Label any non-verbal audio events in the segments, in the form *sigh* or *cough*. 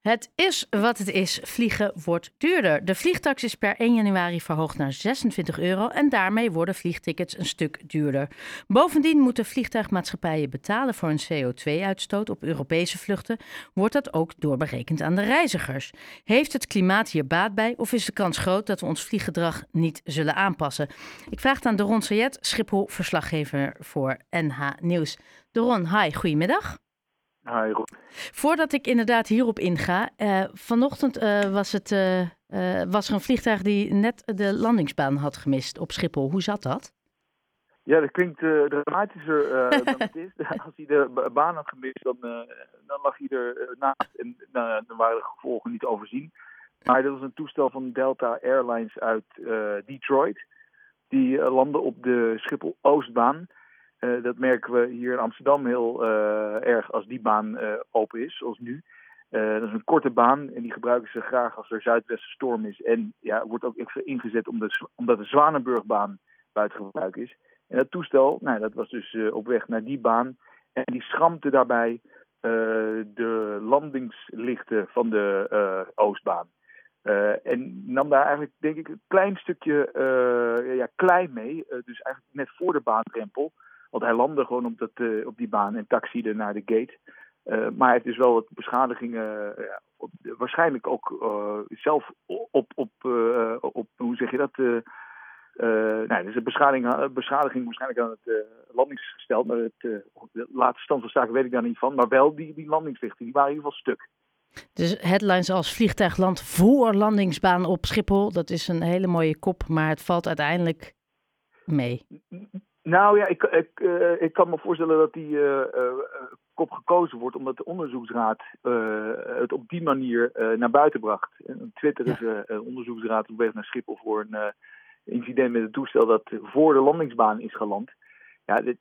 Het is wat het is. Vliegen wordt duurder. De vliegtax is per 1 januari verhoogd naar 26 euro en daarmee worden vliegtickets een stuk duurder. Bovendien moeten vliegtuigmaatschappijen betalen voor een CO2-uitstoot op Europese vluchten. Wordt dat ook doorberekend aan de reizigers? Heeft het klimaat hier baat bij of is de kans groot dat we ons vlieggedrag niet zullen aanpassen? Ik vraag het aan Doron Sayed, Schiphol-verslaggever voor NH Nieuws. Doron, hi, goedemiddag. Hi, Rob. Voordat ik inderdaad hierop inga, uh, vanochtend uh, was, het, uh, was er een vliegtuig die net de landingsbaan had gemist op Schiphol. Hoe zat dat? Ja, dat klinkt dramatischer *laughs* dan het is. *laughs* Als hij de baan had gemist, dan, dan lag hij er naast en dan waren de gevolgen niet overzien. Maar dat was een toestel van Delta Airlines uit Detroit. Die landde op de Schiphol-Oostbaan. Uh, dat merken we hier in Amsterdam heel uh, erg als die baan uh, open is, zoals nu. dat is een korte baan en die gebruiken ze graag als er zuidwestenstorm is. En ja, wordt ook extra ingezet omdat de Zwanenburgbaan buiten gebruik is. En dat toestel, nou, dat was dus op weg naar die baan. En die schrampte daarbij de landingslichten van de Oostbaan. en nam daar eigenlijk, denk ik, een klein stukje ja, klei mee. dus eigenlijk net voor de baandrempel. Want hij landde gewoon op, dat, uh, op die baan en taxiede naar de gate. Uh, maar hij heeft dus wel wat beschadigingen, uh, ja, op, waarschijnlijk ook zelf op, op, op, hoe zeg je dat? nee, dus een beschadiging, beschadiging waarschijnlijk aan het landingsgestel. Maar het, de laatste stand van zaken weet ik daar niet van. Maar wel die, die landingslichten, die waren in ieder geval stuk. Dus headlines als vliegtuigland voor landingsbaan op Schiphol. Dat is een hele mooie kop, maar het valt uiteindelijk mee. Nou ja, ik, ik, uh, ik kan me voorstellen dat die uh, kop gekozen wordt omdat de onderzoeksraad het op die manier naar buiten bracht. Een twitterige ja. onderzoeksraad op weg naar Schiphol voor een incident met het toestel dat voor de landingsbaan is geland. Ja, dit,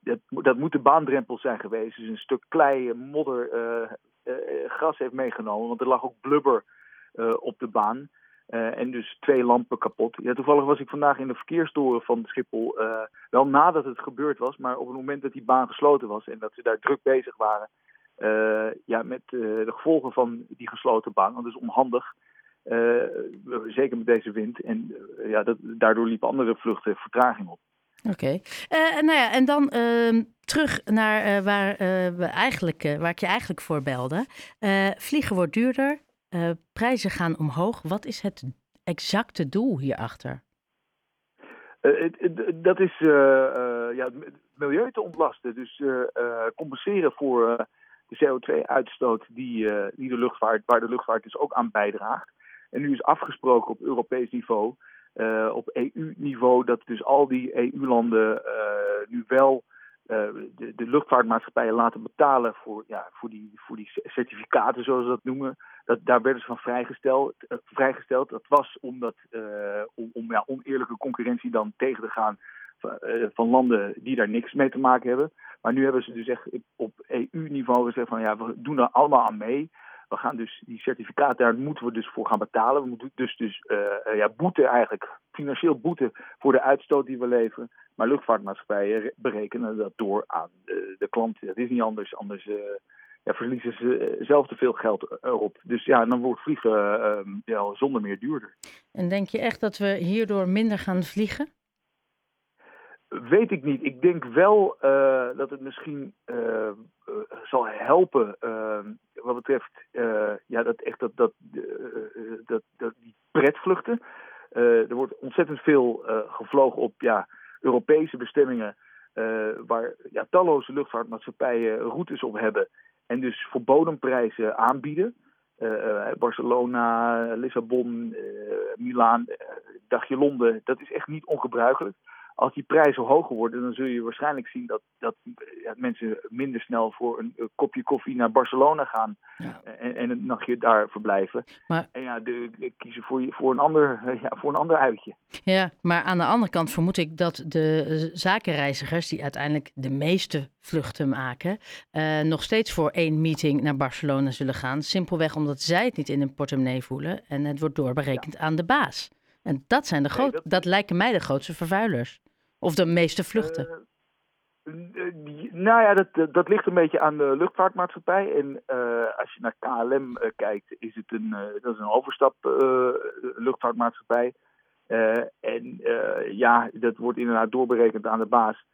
dat, dat moet de baandrempel zijn geweest. Dus een stuk klei, modder, gras heeft meegenomen. Want er lag ook blubber op de baan. Uh, en dus twee lampen kapot. Ja, toevallig was ik vandaag in de verkeerstoren van Schiphol. Uh, wel nadat het gebeurd was, maar op het moment dat die baan gesloten was en dat ze daar druk bezig waren. Uh, ja, met de gevolgen van die gesloten baan. Want dat is onhandig. zeker met deze wind. En ja, dat, daardoor liepen andere vluchten vertraging op. Oké. Okay. nou ja, en dan ehm, terug naar waar, we eigenlijk, waar ik je eigenlijk voor belde. vliegen wordt duurder. Uh, prijzen gaan omhoog. Wat is het exacte doel hierachter? Uh, dat is uh, ja, het milieu te ontlasten. Dus compenseren voor de CO2-uitstoot die, die de luchtvaart, waar de luchtvaart dus ook aan bijdraagt. En nu is afgesproken op Europees niveau, op EU-niveau, dat dus al die EU-landen nu wel de, de, luchtvaartmaatschappijen laten betalen voor, ja, voor, die, voor die certificaten, zoals ze dat noemen. Dat, daar werden ze van vrijgesteld. Uh, vrijgesteld. Dat was omdat, uh, om, om ja, oneerlijke concurrentie dan tegen te gaan van, van, landen die daar niks mee te maken hebben. Maar nu hebben ze dus echt op EU-niveau gezegd van ja, we doen er allemaal aan mee. We gaan dus die certificaten, daar moeten we dus voor gaan betalen. We moeten dus, dus ja, boete eigenlijk, financieel boete voor de uitstoot die we leveren. Maar luchtvaartmaatschappijen berekenen dat door aan de, de klant. Dat is niet anders. Anders ja, verliezen ze eh, zelf te veel geld erop. Dus ja, dan wordt vliegen uh, ja, zonder meer duurder. En denk je echt dat we hierdoor minder gaan vliegen? Weet ik niet. Ik denk wel uh, dat het misschien uh, zal helpen ehm, wat betreft ja, dat echt dat, dat, dat, dat die pretvluchten. Er wordt ontzettend veel gevlogen op ja, Europese bestemmingen. waar ja, talloze luchtvaartmaatschappijen routes op hebben. En dus voor bodemprijzen aanbieden. Barcelona, Lissabon, uh, Milaan, dagje Londen. Dat is echt niet ongebruikelijk als die prijzen hoger worden, dan zul je waarschijnlijk zien dat, dat ja, mensen minder snel voor een, kopje koffie naar Barcelona gaan ja. en, en een nachtje daar verblijven. Maar, en ja, de, kiezen voor, voor, een ander, ja, voor een ander uitje. Ja, maar aan de andere kant vermoed ik dat de zakenreizigers, die uiteindelijk de meeste vluchten maken, uh, nog steeds voor één meeting naar Barcelona zullen gaan. Simpelweg omdat zij het niet in hun portemonnee voelen en het wordt doorberekend aan de baas. En dat zijn de groot, dat... dat lijken mij de grootste vervuilers. Of de meeste vluchten? nou ja, dat, dat ligt een beetje aan de luchtvaartmaatschappij. En als je naar KLM kijkt, is het een, dat is een overstap luchtvaartmaatschappij. en ja, dat wordt inderdaad doorberekend aan de baas.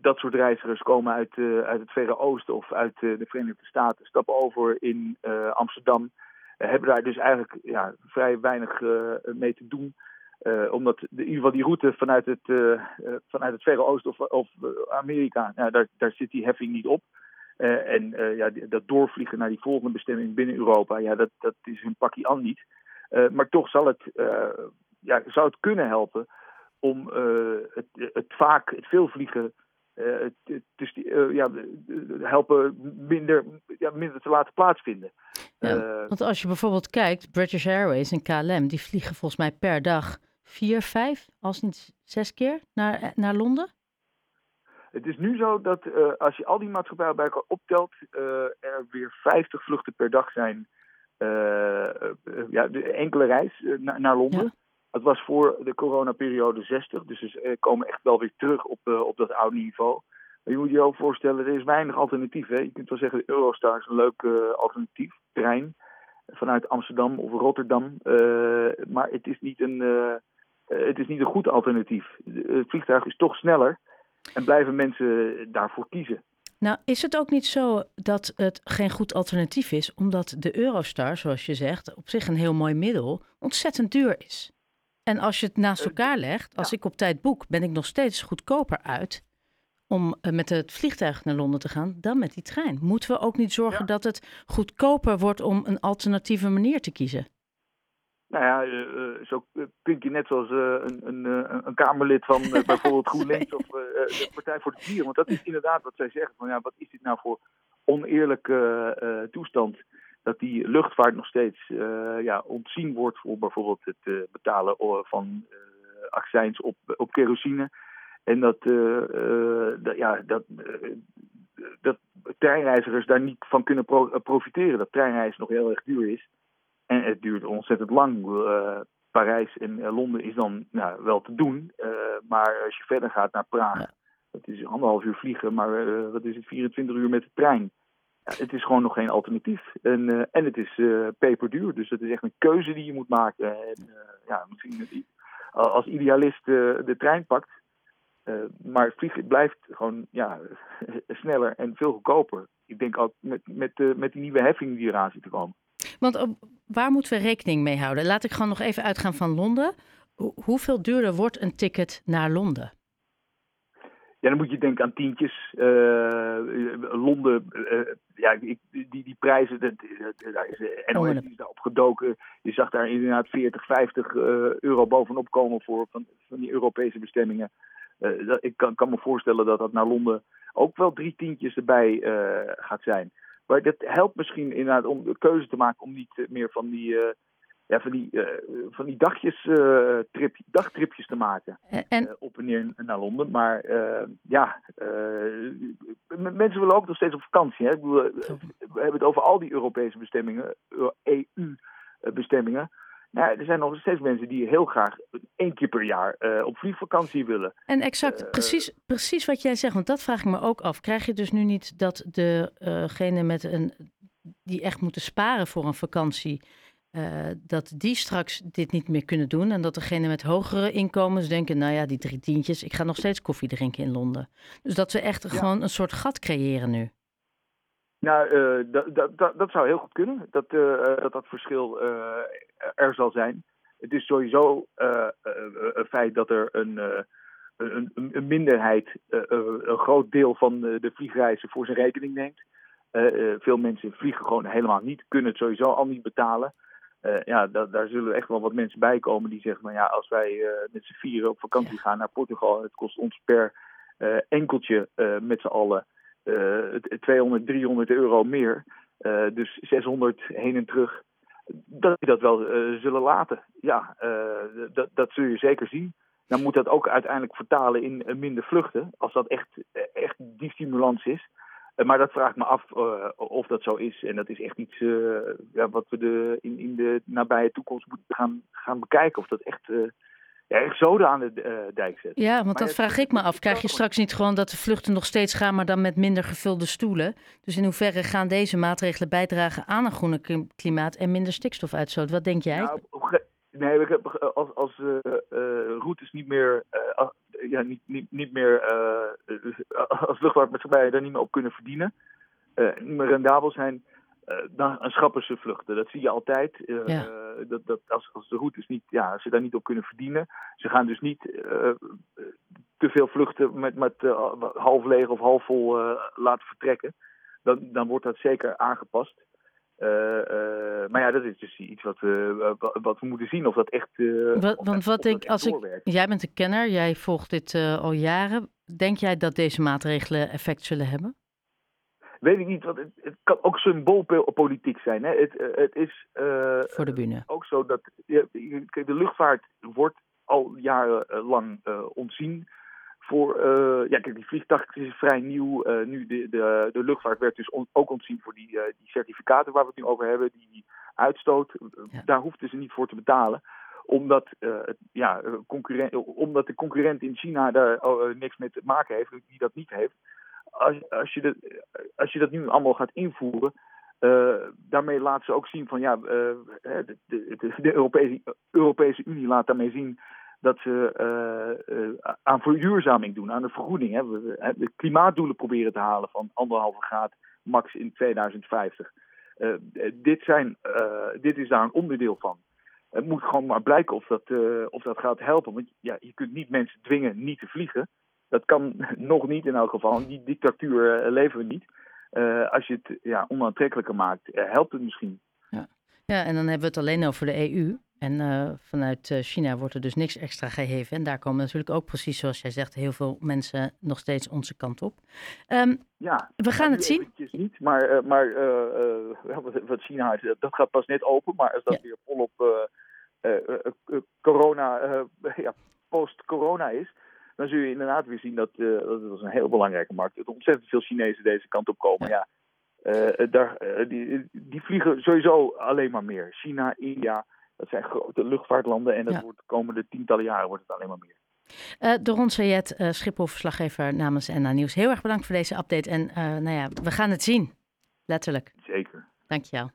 dat soort reizigers komen uit, uit het Verre Oosten of uit de Verenigde Staten, stappen over in Amsterdam. hebben daar dus eigenlijk ja, vrij weinig mee te doen. Uh, omdat de, in ieder geval die route vanuit het, uh, vanuit het Verre Oosten of, of Amerika, nou, daar, daar zit die heffing niet op. en ja, dat doorvliegen naar die volgende bestemming binnen Europa, ja, dat, dat is een pakje aan niet. maar toch zal het, ja, zou het kunnen helpen om het, het vaak, het veel vliegen dus ja, helpen minder, ja, minder te laten plaatsvinden. Ja, want als je bijvoorbeeld kijkt, British Airways en KLM, die vliegen volgens mij per dag vier, vijf, als niet zes keer naar, eh, naar Londen? Het is nu zo dat uh, als je al die maatschappijen bij elkaar optelt, uh, er weer 50 vluchten per dag zijn. Uh, ja, de enkele reis naar, naar Londen. Ja. Het was voor de coronaperiode 60, dus ze komen echt wel weer terug op, op dat oude niveau. Maar je moet je ook voorstellen, er is weinig alternatief. Hè? Je kunt wel zeggen, de Eurostar is een leuk alternatief, trein vanuit Amsterdam of Rotterdam. maar het is niet een eh, het is niet een goed alternatief. Het vliegtuig is toch sneller en blijven mensen daarvoor kiezen. Nou, is het ook niet zo dat het geen goed alternatief is, omdat de Eurostar, zoals je zegt, op zich een heel mooi middel, ontzettend duur is? En als je het naast eh, elkaar legt, als ik op tijd boek, ben ik nog steeds goedkoper uit om eh, met het vliegtuig naar Londen te gaan dan met die trein. Moeten we ook niet zorgen dat het goedkoper wordt om een alternatieve manier te kiezen? Nou ja, uh, zo kunt je net zoals uh, een, een, een, Kamerlid van *laughs* bijvoorbeeld GroenLinks of de Partij voor de Dieren. Want dat is inderdaad wat zij zeggen. Van, ja, wat is dit nou voor oneerlijke toestand? Dat die luchtvaart nog steeds ja, ontzien wordt voor bijvoorbeeld het betalen van accijns op, op kerosine. En dat, dat, ja, dat, dat treinreizigers daar niet van kunnen profiteren. Dat treinreizen nog heel erg duur is. En het duurt ontzettend lang. Uh, Parijs en eh, Londen is dan nou, wel te doen. Uh, maar als je verder gaat naar Praag, ja. dat is anderhalf uur vliegen, maar uh, wat is het, 24 uur met de trein. Ja, het is gewoon nog geen alternatief. En, en het is peperduur, dus het is echt een keuze die je moet maken. En, ja, misschien als idealist de trein pakt, maar vliegen blijft gewoon ja, *laughs* sneller en veel goedkoper. Ik denk ook met, met, met die nieuwe heffing die eraan zit te komen. Want waar moeten we rekening mee houden? Laat ik gewoon nog even uitgaan van Londen. hoeveel duurder wordt een ticket naar Londen? Ja, dan moet je denken aan tientjes. Uh, Londen, uh, ja, ik, die, die prijzen, dat, daar is NOS oh, daarop gedoken. Je zag daar inderdaad 40, 50 euro bovenop komen voor van, van die Europese bestemmingen. Dat, ik kan, kan, me voorstellen dat dat naar Londen ook wel drie tientjes erbij gaat zijn. Maar dat helpt misschien inderdaad om de keuze te maken om niet meer van die, uh, ja, van die, uh, van die dagjes, uh, trip, dagtripjes te maken. En... op en neer naar Londen. Maar ja, mensen willen ook nog steeds op vakantie. Hè? Ik bedoel, we hebben het over al die Europese bestemmingen, EU-bestemmingen. Nou, er zijn nog steeds mensen die heel graag één keer per jaar uh, op vliegvakantie willen. En exact, uh, precies, precies wat jij zegt, want dat vraag ik me ook af. Krijg je dus nu niet dat degene met een, die echt moeten sparen voor een vakantie, uh, dat die straks dit niet meer kunnen doen. En dat degene met hogere inkomens denken, nou ja, die drie tientjes, ik ga nog steeds koffie drinken in Londen. Dus dat we echt ja. gewoon een soort gat creëren nu. Nou, uh, dat, dat, dat, dat, zou heel goed kunnen, dat uh, dat, dat verschil er zal zijn. Het is sowieso een feit dat er een, een, een, minderheid een groot deel van de vliegreizen voor zijn rekening neemt. veel mensen vliegen gewoon helemaal niet, kunnen het sowieso al niet betalen. ja, da daar zullen echt wel wat mensen bij komen die zeggen: nou ja, als wij met z'n vieren op vakantie gaan naar Portugal, het kost ons per enkeltje met z'n allen. 200, 300 euro meer. Uh, dus 600 heen en terug. Dat die dat wel uh, zullen laten. Ja, dat, dat zul je zeker zien. Dan moet dat ook uiteindelijk vertalen in minder vluchten. Als dat echt, echt die stimulans is. maar dat vraagt me af of dat zo is. En dat is echt iets ja, wat we de, in, in de nabije toekomst moeten gaan, gaan bekijken. Of dat echt ja, exode aan de uh, dijk zetten. Ja, want dat vraag ik me af. Krijg je straks niet gewoon dat de vluchten nog steeds gaan, maar dan met minder gevulde stoelen? Dus in hoeverre gaan deze maatregelen bijdragen aan een groene klimaat en minder stikstofuitstoot? Wat denk jij? Nou, nee, als, als uh, routes niet meer, ja, niet, niet, niet meer als luchtvaartmaatschappij daar niet meer op kunnen verdienen, niet meer rendabel zijn, dan schrappen ze vluchten. Dat zie je altijd. Ja dat, dat als, als de routes niet, ja, als ze daar niet op kunnen verdienen. Ze gaan dus niet te veel vluchten met, met half leeg of half vol laten vertrekken. Dan, dan wordt dat zeker aangepast. maar ja, dat is dus iets wat we, wat we moeten zien of dat echt. Wat, want wat ik, als ik, jij bent een kenner, jij volgt dit al jaren. Denk jij dat deze maatregelen effect zullen hebben? Weet ik niet, want het, het kan ook symboolpolitiek zijn. Hè. Het, eh, het is uh, Voor de bühne. ook zo dat ja, de luchtvaart wordt al jarenlang uh, ontzien. Voor, uh, ja, kijk, die vliegtuig is vrij nieuw. nu de, de, de luchtvaart werd dus ook ontzien voor die, die certificaten waar we het nu over hebben, die uitstoot. Daar hoefden ze niet voor te betalen omdat, ja, concurrent, omdat de concurrent in China daar niks mee te maken heeft, die dat niet heeft als, als, je dat, als je dat nu allemaal gaat invoeren, uh, daarmee laat ze ook zien van ja, uh, de, de, de, Europese, Europese Unie laat daarmee zien dat ze uh, aan verduurzaming doen, aan de vergoeding. Hè. We, de klimaatdoelen proberen te halen van anderhalve graad max in 2050. dit, zijn, dit is daar een onderdeel van. Het moet gewoon maar blijken of dat, of dat gaat helpen. Want ja, je kunt niet mensen dwingen niet te vliegen. Dat kan *laughs* nog niet in elk geval. Die dictatuur uh, leven we niet. Uh, als je het ja, onaantrekkelijker maakt, uh, helpt het misschien. Ja. ja, en dan hebben we het alleen over de EU. En vanuit China wordt er dus niks extra geheven. En daar komen natuurlijk ook precies zoals jij zegt, heel veel mensen nog steeds onze kant op. Um, ja, we gaan het zien. Niet, maar maar *laughs* wat China is, dat gaat pas net open. Maar als dat ja. weer volop corona, *laughs* ja, post-corona is, dan zul je inderdaad weer zien dat, uh, dat is een heel belangrijke markt. Dat ontzettend veel Chinezen deze kant op komen. Ja. Uh, daar, uh, die, die vliegen sowieso alleen maar meer. China, India, dat zijn grote luchtvaartlanden en dat wordt de komende tientallen jaren wordt het alleen maar meer. Uh, Doron Sayed, uh, Schiphol-verslaggever namens NA Nieuws. Heel erg bedankt voor deze update en nou ja, we gaan het zien. Letterlijk. Zeker. Dankjewel.